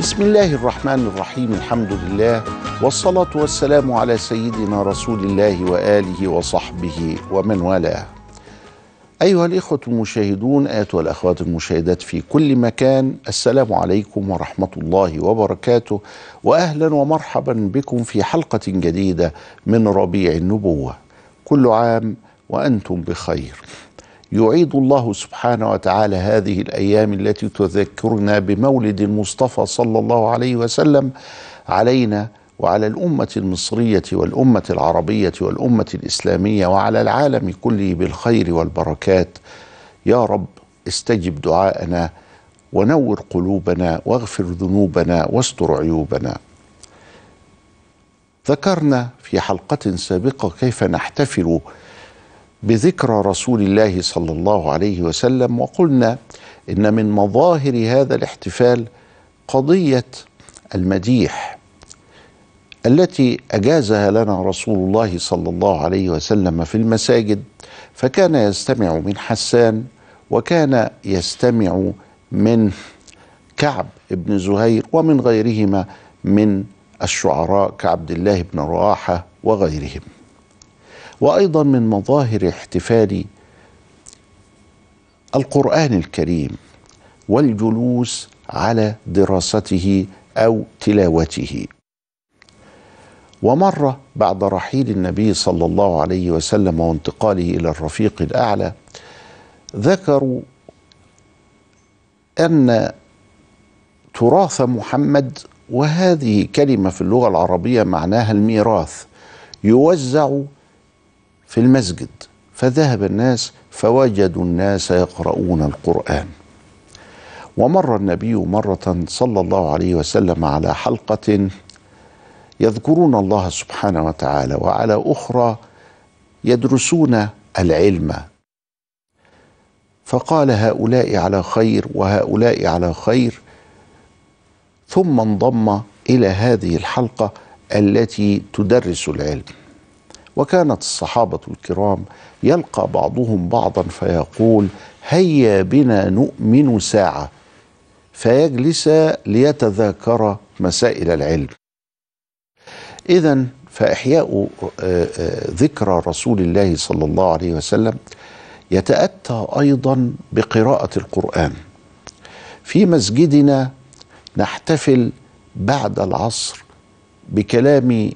بسم الله الرحمن الرحيم الحمد لله والصلاة والسلام على سيدنا رسول الله وآله وصحبه ومن والاه. أيها الإخوة المشاهدون أيتها الأخوات المشاهدات في كل مكان السلام عليكم ورحمة الله وبركاته وأهلا ومرحبا بكم في حلقة جديدة من ربيع النبوة. كل عام وأنتم بخير. يعيد الله سبحانه وتعالى هذه الأيام التي تذكرنا بمولد المصطفى صلى الله عليه وسلم علينا وعلى الأمة المصرية والأمة العربية والأمة الإسلامية وعلى العالم كله بالخير والبركات. يا رب استجب دعاءنا ونور قلوبنا واغفر ذنوبنا واستر عيوبنا. ذكرنا في حلقة سابقة كيف نحتفل بذكرى رسول الله صلى الله عليه وسلم وقلنا إن من مظاهر هذا الاحتفال قضية المديح التي أجازها لنا رسول الله صلى الله عليه وسلم في المساجد فكان يستمع من حسان وكان يستمع من كعب بن زهير ومن غيرهما من الشعراء كعبد الله بن رواحة وغيرهم. وأيضا من مظاهر احتفال القرآن الكريم والجلوس على دراسته أو تلاوته. ومره بعد رحيل النبي صلى الله عليه وسلم وانتقاله إلى الرفيق الأعلى ذكروا أن تراث محمد وهذه كلمة في اللغة العربية معناها الميراث يوزع في المسجد فذهب الناس فوجدوا الناس يقرؤون القرآن. ومر النبي مرة صلى الله عليه وسلم على حلقة يذكرون الله سبحانه وتعالى وعلى أخرى يدرسون العلم. فقال هؤلاء على خير وهؤلاء على خير. ثم انضم إلى هذه الحلقة التي تدرس العلم. وكانت الصحابة الكرام يلقى بعضهم بعضا فيقول هيا بنا نؤمن ساعة. فيجلس ليتذاكر مسائل العلم. إذا فإحياء ذكرى رسول الله صلى الله عليه وسلم يتأتى أيضا بقراءة القرآن. في مسجدنا نحتفل بعد العصر بكلام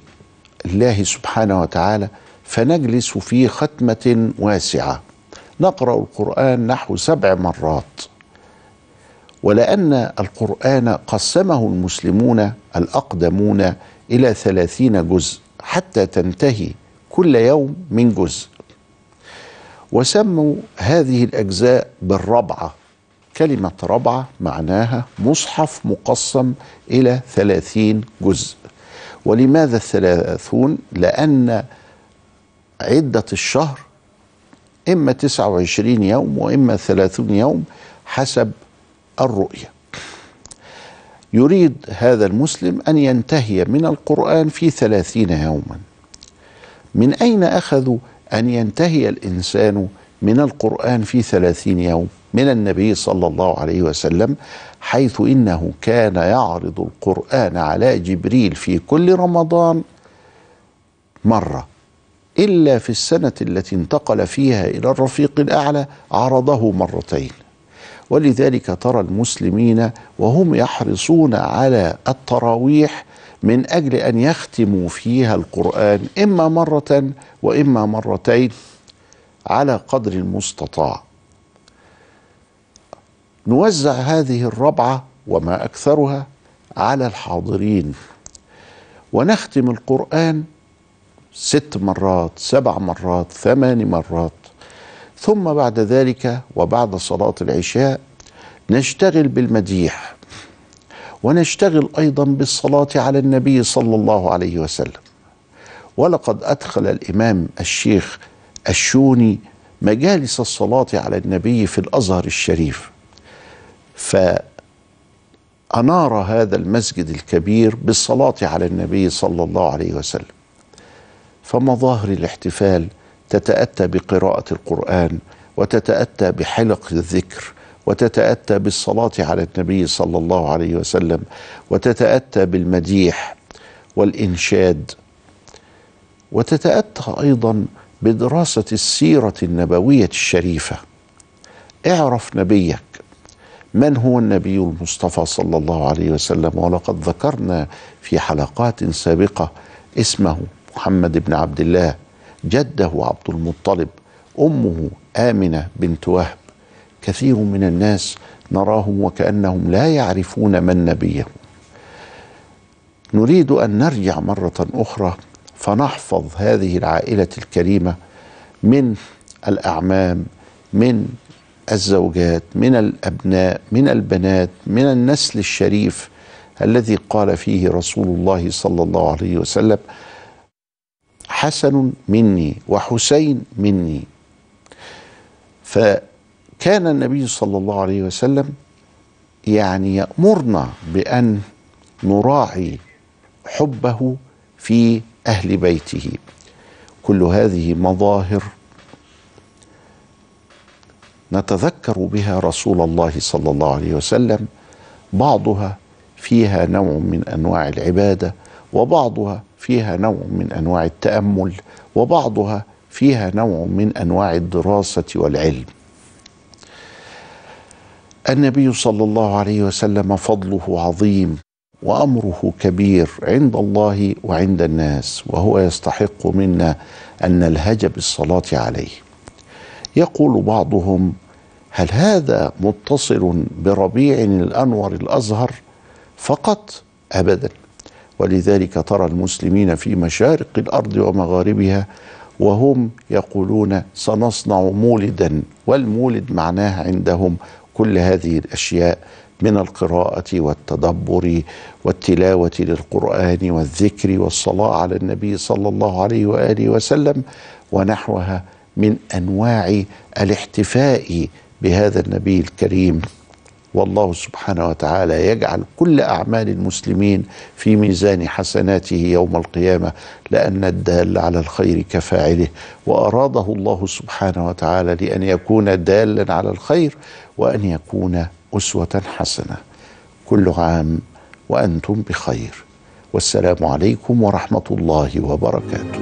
الله سبحانه وتعالى فنجلس في ختمة واسعة. نقرأ القرآن نحو سبع مرات. ولأن القرآن قسمه المسلمون الأقدمون إلى ثلاثين جزء حتى تنتهي كل يوم من جزء. وسموا هذه الأجزاء بالربعة كلمة ربعة معناها مصحف مقسم إلى ثلاثين جزء. ولماذا الثلاثون؟ لأن عدة الشهر إما تسعة وعشرين يوم وإما ثلاثون يوم حسب الرؤية. يريد هذا المسلم أن ينتهي من القرآن في ثلاثين يوما. من أين أخذوا أن ينتهي الإنسان من القرآن في ثلاثين يوم؟ من النبي صلى الله عليه وسلم حيث إنه كان يعرض القرآن على جبريل في كل رمضان مرة إلا في السنة التي انتقل فيها إلى الرفيق الأعلى عرضه مرتين. ولذلك ترى المسلمين وهم يحرصون على التراويح من أجل أن يختموا فيها القرآن إما مرة وإما مرتين على قدر المستطاع. نوزع هذه الربعة وما أكثرها على الحاضرين. ونختم القرآن ست مرات سبع مرات ثمان مرات. ثم بعد ذلك وبعد صلاة العشاء نشتغل بالمديح. ونشتغل أيضا بالصلاة على النبي صلى الله عليه وسلم. ولقد أدخل الإمام الشيخ الشوني مجالس الصلاة على النبي في الأزهر الشريف. فأنار هذا المسجد الكبير بالصلاة على النبي صلى الله عليه وسلم. فمظاهر الاحتفال تتأتى بقراءة القرآن وتتأتى بحلق الذكر وتتأتى بالصلاة على النبي صلى الله عليه وسلم وتتأتى بالمديح والإنشاد. وتتأتى أيضا بدراسة السيرة النبوية الشريفة. اعرف نبيك من هو النبي المصطفى صلى الله عليه وسلم؟ ولقد ذكرنا في حلقات سابقة اسمه محمد بن عبد الله جده عبد المطلب أمه آمنة بنت وهب. كثير من الناس نراهم وكأنهم لا يعرفون من نبيهم. نريد أن نرجع مرة أخرى فنحفظ هذه العائلة الكريمة من الأعمام من الزوجات من الأبناء من البنات من النسل الشريف الذي قال فيه رسول الله صلى الله عليه وسلم حسن مني وحسين مني. فكان النبي صلى الله عليه وسلم يعني يأمرنا بأن نراعي حبه في أهل بيته. كل هذه مظاهر نتذكر بها رسول الله صلى الله عليه وسلم بعضها فيها نوع من أنواع العبادة وبعضها فيها نوع من أنواع التأمل وبعضها فيها نوع من أنواع الدراسة والعلم. النبي صلى الله عليه وسلم فضله عظيم وأمره كبير عند الله وعند الناس وهو يستحق منا أن نلهج بالصلاة عليه. يقول بعضهم هل هذا متصل بربيع الأنور الأزهر فقط أبدا؟ ولذلك ترى المسلمين في مشارق الأرض ومغاربها وهم يقولون سنصنع مولدا والمولد معناه عندهم كل هذه الأشياء من القراءة والتدبر والتلاوة للقرآن والذكر والصلاة على النبي صلى الله عليه وآله وسلم ونحوها من أنواع الاحتفاء بهذا النبي الكريم. والله سبحانه وتعالى يجعل كل أعمال المسلمين في ميزان حسناته يوم القيامة لأن الدال على الخير كفاعله. وأراده الله سبحانه وتعالى لأن يكون دالا على الخير وأن يكون أسوة حسنة. كل عام وأنتم بخير. والسلام عليكم ورحمة الله وبركاته.